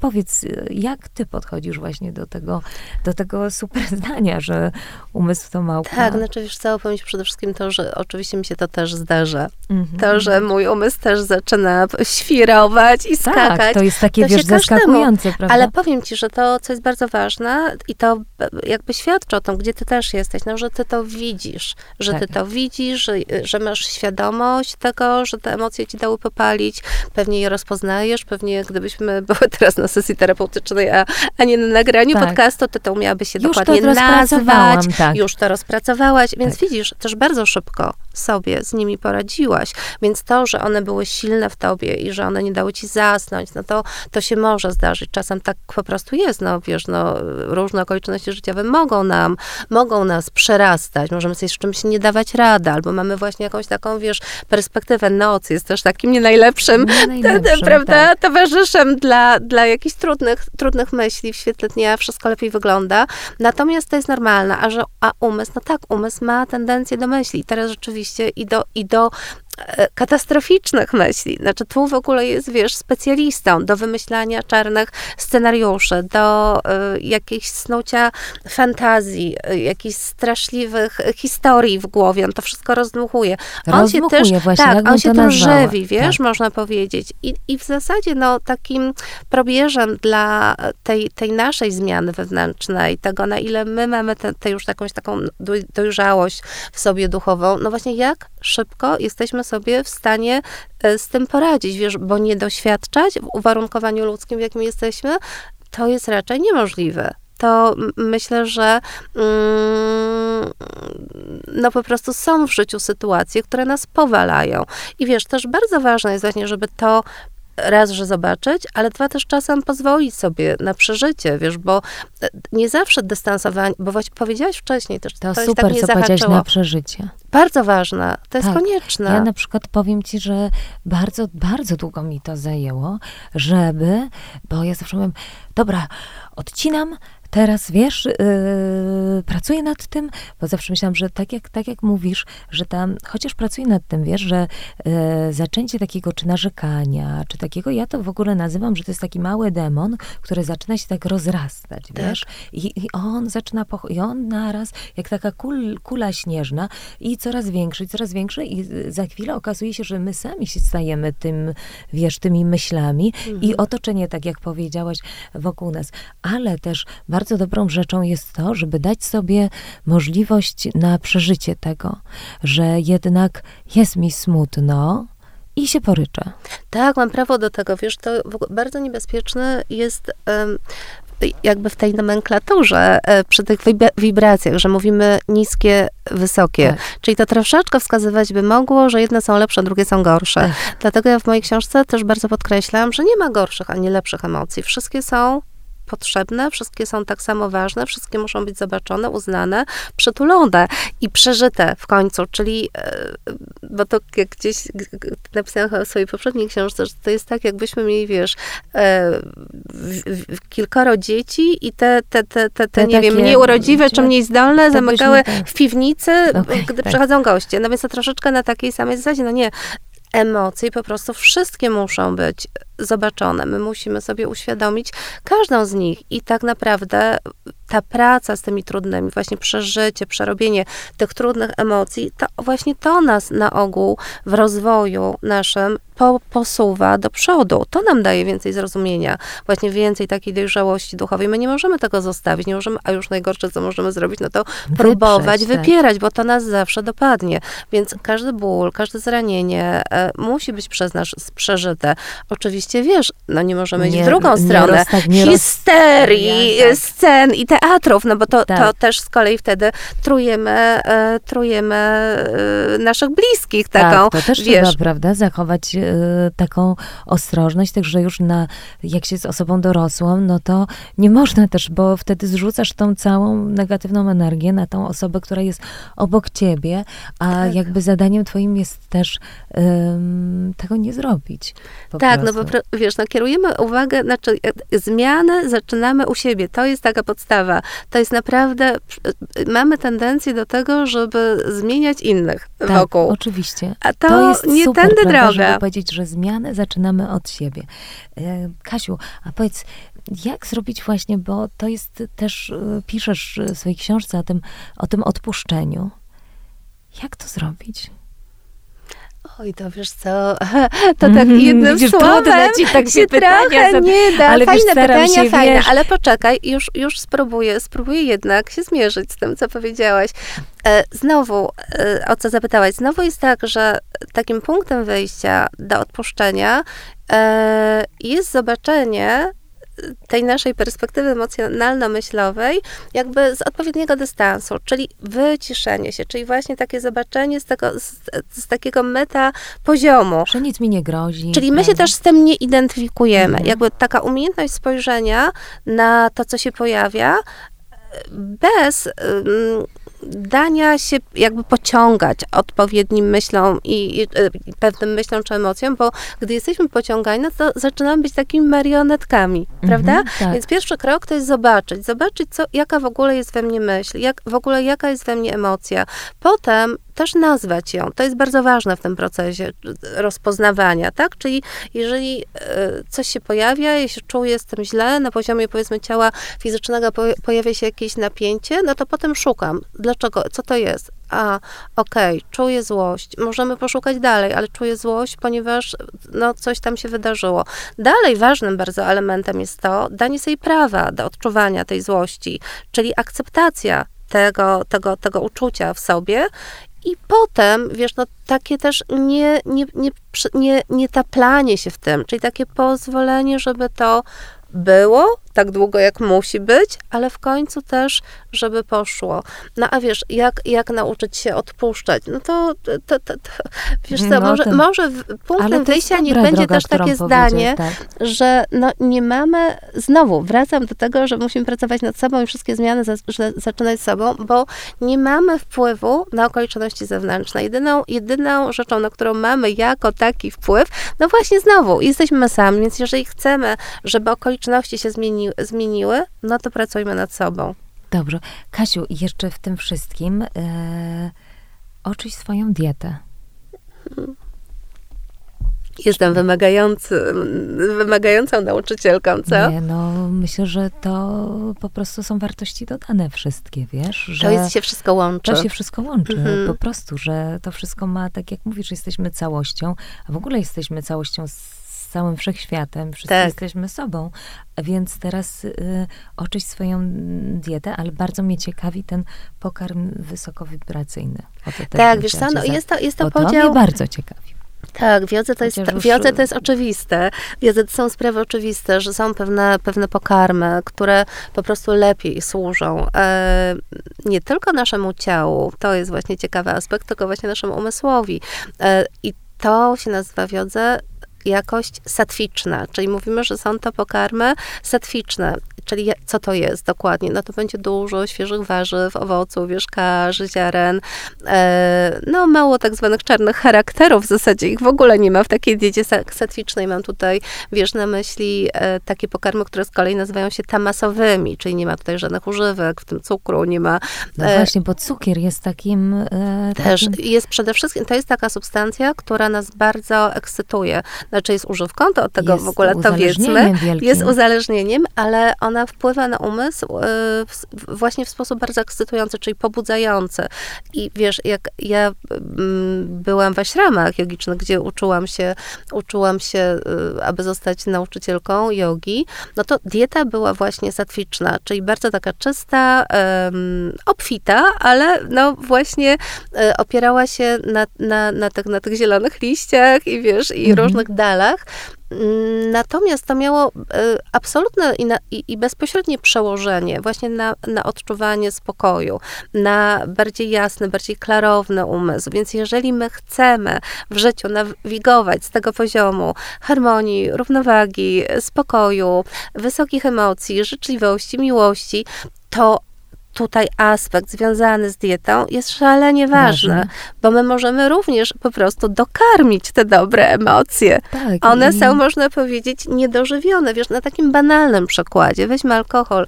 powiedz, jak ty podchodzisz właśnie do tego, do tego super zdania, że umysł to małpa? Tak, znaczy wiesz co, powiem przede wszystkim to, że oczywiście mi się to też zdarza. Mhm. To, że mój umysł też zaczyna świrować i tak, skakać. Tak, to jest takie, to wiesz, zaskakujące, prawda? Ale powiem ci, że to, co jest bardzo ważne i to jakby świadczy o tym, gdzie ty też jesteś, no, że ty to widzisz, że tak. ty to widzisz, że, że masz świadomość tego, że te emocje ci dały popalić, pewnie je rozpoznajesz, pewnie gdybyśmy były teraz na sesji terapeutycznej, a, a nie na nagraniu tak. podcastu, to to umiałabyś się już dokładnie nazwać, tak. już to rozpracowałaś, więc tak. widzisz, też bardzo szybko sobie z nimi poradziłaś, więc to, że one były silne w tobie i że one nie dały ci zasnąć, no to, to się może zdarzyć, czasem tak po prostu jest, no wiesz, no różne okoliczności życiowe mogą nam, mogą nas przerastać, możemy sobie z czymś nie dawać rady, albo mamy właśnie jakąś taką, wiesz, perspektywę. Noc jest też takim nie najlepszym, nie najlepszym prawda, tak. towarzyszem dla, dla jakichś trudnych, trudnych myśli. W świetle dnia wszystko lepiej wygląda. Natomiast to jest normalne, a że a umysł, no tak, umysł ma tendencję do myśli. Teraz rzeczywiście i do, i do katastroficznych myśli. Znaczy, tu w ogóle jest, wiesz, specjalistą do wymyślania czarnych scenariuszy, do y, jakiejś snucia fantazji, y, jakichś straszliwych historii w głowie. On to wszystko rozdmuchuje. On się też, właśnie, tak, on się tym żywi, wiesz, tak. można powiedzieć. I, I w zasadzie, no, takim probierzem dla tej, tej naszej zmiany wewnętrznej, tego, na ile my mamy tę już jakąś taką dojrzałość w sobie duchową, no właśnie jak szybko jesteśmy sobie w stanie e, z tym poradzić, wiesz, bo nie doświadczać w uwarunkowaniu ludzkim, w jakim jesteśmy, to jest raczej niemożliwe to myślę, że mm, no po prostu są w życiu sytuacje, które nas powalają. I wiesz, też bardzo ważne jest właśnie, żeby to raz, że zobaczyć, ale dwa też czasem pozwolić sobie na przeżycie, wiesz, bo e, nie zawsze dystansowanie, bo właśnie powiedziałaś wcześniej też, to, to super, jest tak co powiedziałaś na przeżycie. Bardzo ważne, to jest tak. konieczne. Ja na przykład powiem ci, że bardzo, bardzo długo mi to zajęło, żeby, bo ja zawsze mówię, dobra, odcinam, teraz, wiesz, yy, pracuję nad tym, bo zawsze myślałam, że tak jak, tak jak mówisz, że tam, chociaż pracuję nad tym, wiesz, że yy, zaczęcie takiego czy narzekania, czy takiego, ja to w ogóle nazywam, że to jest taki mały demon, który zaczyna się tak rozrastać, tak. wiesz, I, i on zaczyna, poch- i on naraz, jak taka kul, kula śnieżna i coraz większy, i coraz większy i za chwilę okazuje się, że my sami się stajemy tym, wiesz, tymi myślami mhm. i otoczenie, tak jak powiedziałaś, wokół nas, ale też bardzo bardzo dobrą rzeczą jest to, żeby dać sobie możliwość na przeżycie tego, że jednak jest mi smutno, i się poryczę. Tak, mam prawo do tego. Wiesz, to bardzo niebezpieczne jest um, jakby w tej nomenklaturze, e, przy tych wibracjach, że mówimy niskie, wysokie. Tak. Czyli to troszeczkę wskazywać by mogło, że jedne są lepsze, drugie są gorsze. Tak. Dlatego ja w mojej książce też bardzo podkreślam, że nie ma gorszych ani lepszych emocji. Wszystkie są potrzebne, wszystkie są tak samo ważne, wszystkie muszą być zobaczone, uznane, przytulone i przeżyte w końcu, czyli, e, bo to jak gdzieś napisałam w swojej poprzedniej książce, że to jest tak, jakbyśmy mieli, wiesz, e, kilkoro dzieci i te, te, te, te, te nie wiem, mniej urodziwe czy mniej zdolne zamykały w piwnicy, gdy tak. przychodzą goście. No więc to troszeczkę na takiej samej zasadzie, no nie, emocje po prostu wszystkie muszą być zobaczone. My musimy sobie uświadomić każdą z nich i tak naprawdę ta praca z tymi trudnymi, właśnie przeżycie, przerobienie tych trudnych emocji, to właśnie to nas na ogół w rozwoju naszym po, posuwa do przodu. To nam daje więcej zrozumienia, właśnie więcej takiej dojrzałości duchowej. My nie możemy tego zostawić, nie możemy, a już najgorsze, co możemy zrobić, no to próbować, Wyprzeć, tak. wypierać, bo to nas zawsze dopadnie. Więc każdy ból, każde zranienie e, musi być przez nas przeżyte. Oczywiście, wiesz, no nie możemy iść nie, w drugą stronę. Roz, tak, Histerii, tak. scen i teatrów, no bo to, tak. to też z kolei wtedy trujemy, e, trujemy e, naszych bliskich taką, tak, to też wiesz, trzeba, prawda, zachować e, taką ostrożność, także już na, jak się z osobą dorosłą, no to nie można też, bo wtedy zrzucasz tą całą negatywną energię na tą osobę, która jest obok ciebie, a tak. jakby zadaniem twoim jest też um, tego nie zrobić. tak, prostu. no bo wiesz, no kierujemy uwagę, znaczy zmiany zaczynamy u siebie, to jest taka podstawa. To jest naprawdę, mamy tendencję do tego, żeby zmieniać innych tak, wokół. oczywiście. A to, to jest nie super, tędy prawda, droga. Żeby powiedzieć, że zmiany zaczynamy od siebie. E, Kasiu, a powiedz, jak zrobić właśnie, bo to jest też, e, piszesz w swojej książce o tym, o tym odpuszczeniu. Jak to zrobić? Oj, to wiesz co, to tak mhm. jednym Widzisz, słowem ci tak się trochę nie da. Ale fajne wiesz, pytania, się, fajne, wiesz... ale poczekaj, już, już spróbuję, spróbuję jednak się zmierzyć z tym, co powiedziałaś. E, znowu, e, o co zapytałaś, znowu jest tak, że takim punktem wyjścia do odpuszczenia e, jest zobaczenie tej naszej perspektywy emocjonalno-myślowej jakby z odpowiedniego dystansu, czyli wyciszenie się, czyli właśnie takie zobaczenie z, tego, z, z takiego meta poziomu. Że nic mi nie grozi. Czyli my się też z tym nie identyfikujemy. Mhm. Jakby taka umiejętność spojrzenia na to, co się pojawia, bez dania się jakby pociągać odpowiednim myślom i, i, i, pewnym myślom czy emocjom, bo gdy jesteśmy pociągani, no to zaczynamy być takimi marionetkami, mhm, prawda? Tak. Więc pierwszy krok to jest zobaczyć, zobaczyć, co, jaka w ogóle jest we mnie myśl, jak, w ogóle jaka jest we mnie emocja. Potem też nazwać ją. To jest bardzo ważne w tym procesie rozpoznawania, tak? Czyli jeżeli e, coś się pojawia, jeśli czuję, jestem źle, na poziomie powiedzmy ciała fizycznego pojawia się jakieś napięcie, no to potem szukam. Dlaczego? Co to jest? a okej, okay, czuję złość, możemy poszukać dalej, ale czuję złość, ponieważ no, coś tam się wydarzyło. Dalej ważnym bardzo elementem jest to danie sobie prawa do odczuwania tej złości, czyli akceptacja tego, tego, tego uczucia w sobie i potem, wiesz, no takie też nie, nie, nie, nie, nie taplanie się w tym, czyli takie pozwolenie, żeby to było, tak długo jak musi być, ale w końcu też, żeby poszło. No a wiesz, jak, jak nauczyć się odpuszczać? No to, to, to, to wiesz co, no może, może punktem wyjścia niech będzie droga, też takie zdanie, tak. że no nie mamy, znowu wracam do tego, że musimy pracować nad sobą i wszystkie zmiany za, zaczynać z sobą, bo nie mamy wpływu na okoliczności zewnętrzne. Jedyną, jedyną rzeczą, na którą mamy jako taki wpływ, no właśnie znowu, jesteśmy sami, więc jeżeli chcemy, żeby okoliczności się zmieniły, zmieni, zmieniły, no to pracujmy nad sobą. Dobrze. Kasiu, jeszcze w tym wszystkim e, oczyś swoją dietę. Jestem wymagający, wymagającą nauczycielką, co? Nie, no myślę, że to po prostu są wartości dodane wszystkie, wiesz? Że to jest, się wszystko łączy. To się wszystko łączy, mhm. po prostu, że to wszystko ma, tak jak mówisz, jesteśmy całością, a w ogóle jesteśmy całością z całym wszechświatem, wszyscy tak. jesteśmy sobą, więc teraz y, oczyść swoją dietę, ale bardzo mnie ciekawi ten pokarm wysokowibracyjny. tak, wiesz co, no, jest to, jest to podział... To mnie bardzo ciekawi. Tak, wiodze to, jest, wiodze to jest oczywiste. Wiodze to są sprawy oczywiste, że są pewne, pewne pokarmy, które po prostu lepiej służą e, nie tylko naszemu ciału, to jest właśnie ciekawy aspekt, tylko właśnie naszemu umysłowi. E, I to się nazywa wiodze jakość satwiczna, czyli mówimy, że są to pokarmy satwiczne. Czyli co to jest dokładnie? No to będzie dużo świeżych warzyw, owoców, wierzkarzy, ziaren. E, no mało tak zwanych czarnych charakterów, w zasadzie ich w ogóle nie ma w takiej diecie satwicznej. Mam tutaj, wiesz, na myśli e, takie pokarmy, które z kolei nazywają się tamasowymi, czyli nie ma tutaj żadnych używek, w tym cukru, nie ma... No e, właśnie, bo cukier jest takim... E, też takim... jest przede wszystkim, to jest taka substancja, która nas bardzo ekscytuje. Znaczy jest używką, to od tego jest w ogóle to wiedzmy. Wielkim. Jest uzależnieniem, ale on ona wpływa na umysł e, właśnie w sposób bardzo ekscytujący, czyli pobudzający. I wiesz, jak ja mm, byłam w aśramach jogicznych, gdzie uczyłam się, uczyłam się, e, aby zostać nauczycielką jogi, no to dieta była właśnie satwiczna, czyli bardzo taka czysta, obfita, ale no właśnie e, opierała się na, na, na, tych, na tych zielonych liściach i wiesz, i mhm. różnych dalach, Natomiast to miało e, absolutne i, na, i, i, bezpośrednie przełożenie właśnie na, na odczuwanie spokoju, na bardziej jasny, bardziej klarowny umysł. Więc jeżeli my chcemy w życiu nawigować z tego poziomu harmonii, równowagi, spokoju, wysokich emocji, życzliwości, miłości, to tutaj aspekt związany z dietą jest szalenie ważny, bo my możemy również po prostu dokarmić te dobre emocje. Tak, One i... są, można powiedzieć, niedożywione. Wiesz, na takim banalnym przykładzie, weźmy alkohol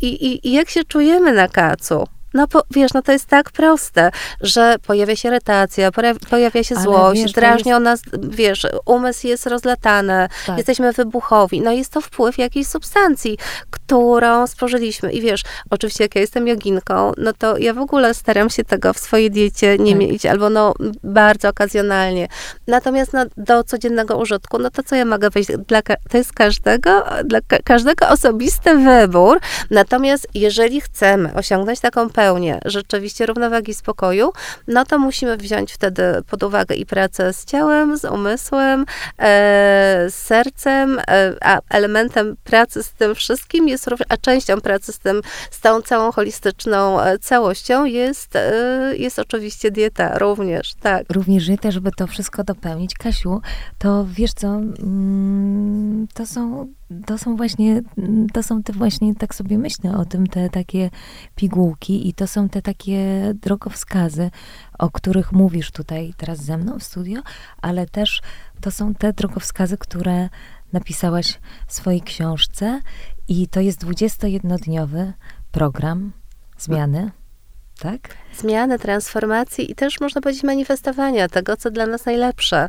i, i, i jak się czujemy na kacu, no po, wiesz, no to jest tak proste, że pojawia się irytacja, pojawia się złość, wiesz, drażnią jest... nas, wiesz, umysł jest rozlatany, tak. jesteśmy wybuchowi. No jest to wpływ jakiejś substancji, którą spożyliśmy. I wiesz, oczywiście jak ja jestem joginką, no to ja w ogóle staram się tego w swojej diecie nie tak. mieć, albo no bardzo okazjonalnie. Natomiast no, do codziennego użytku, no to co ja mogę wejść? Dla, to jest każdego, dla każdego osobisty wybór. Natomiast jeżeli chcemy osiągnąć taką pełnię, pełnię rzeczywiście równowagi spokoju, no to musimy wziąć wtedy pod uwagę i pracę z ciałem, z umysłem, e, z sercem, e, a elementem pracy z tym wszystkim jest, a częścią pracy z tym, z tą całą holistyczną e, całością jest, e, jest oczywiście dieta również, tak. Również dieta, żeby to wszystko dopełnić. Kasiu, to wiesz co, mm, to są to są właśnie, to są te właśnie, tak sobie myślę o tym, te takie pigułki i to są te takie drogowskazy, o których mówisz tutaj teraz ze mną w studio, ale też to są te drogowskazy, które napisałaś w swojej książce i to jest 21-dniowy program zmiany, tak? Zmiany, transformacji i też można powiedzieć manifestowania tego, co dla nas najlepsze.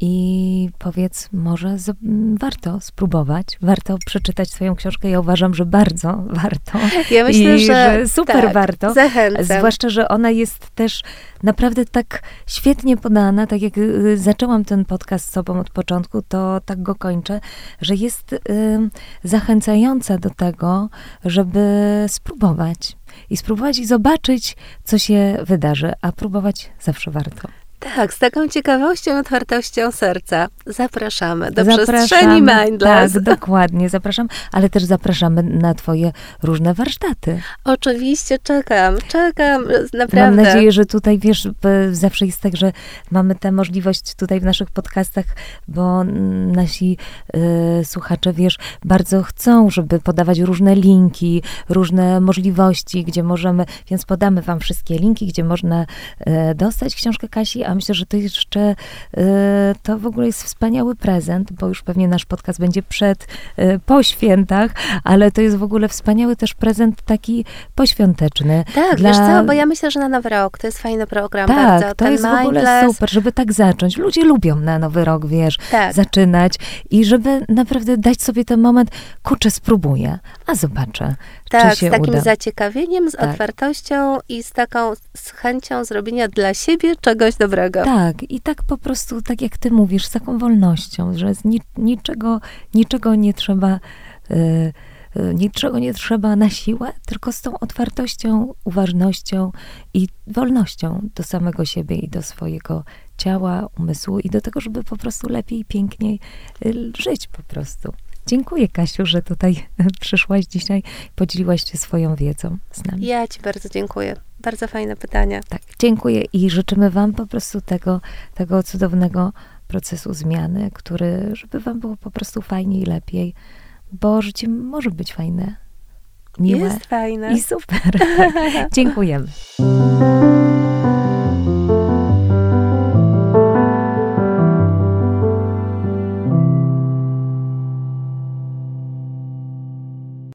I powiedz, może z, warto spróbować, warto przeczytać swoją książkę. Ja uważam, że bardzo warto. Ja myślę, I, że, że super tak, warto. Zachęcam. Zwłaszcza, że ona jest też naprawdę tak świetnie podana, tak jak y, zaczęłam ten podcast z sobą od początku, to tak go kończę, że jest y, zachęcająca do tego, żeby spróbować. I spróbować i zobaczyć, co się wydarzy, a próbować zawsze warto. Tak, z taką ciekawością, otwartością serca zapraszamy do zapraszamy, przestrzeni Mindless. Tak, dokładnie, zapraszam, ale też zapraszamy na twoje różne warsztaty. Oczywiście, czekam, czekam, naprawdę. Mam nadzieję, że tutaj, wiesz, zawsze jest tak, że mamy tę możliwość tutaj w naszych podcastach, bo nasi y, słuchacze, wiesz, bardzo chcą, żeby podawać różne linki, różne możliwości, gdzie możemy, więc podamy wam wszystkie linki, gdzie można y, dostać książkę Kasi, a myślę, że to jeszcze y, to w ogóle jest wspaniały prezent, bo już pewnie nasz podcast będzie przed, y, po świętach, ale to jest w ogóle wspaniały też prezent taki poświąteczny. Tak, dla... wiesz co, bo ja myślę, że na Nowy Rok to jest fajny program tak, bardzo. to jest w ogóle super, żeby tak zacząć. Ludzie lubią na Nowy Rok, wiesz, tak. zaczynać i żeby naprawdę dać sobie ten moment, kurczę, spróbuję, a zobaczę, tak, z takim uda. zaciekawieniem, z tak. otwartością i z taką z chęcią zrobienia dla siebie czegoś dobrego. Tak, i tak po prostu, tak jak ty mówisz, z taką wolnością, że ni niczego, niczego nie trzeba. Yy, niczego nie trzeba na siłę, tylko z tą otwartością, uważnością i wolnością do samego siebie i do swojego ciała, umysłu i do tego, żeby po prostu lepiej, piękniej y, żyć po prostu. Dziękuję, Kasiu, że tutaj przyszłaś dzisiaj, podzieliłaś się swoją wiedzą z nami. Ja Ci bardzo dziękuję. Bardzo fajne pytania. Tak, dziękuję i życzymy Wam po prostu tego, tego cudownego procesu zmiany, który, żeby wam było po prostu fajniej i lepiej, bo życie może być fajne, miłe Jest fajne. i super. Dziękujemy.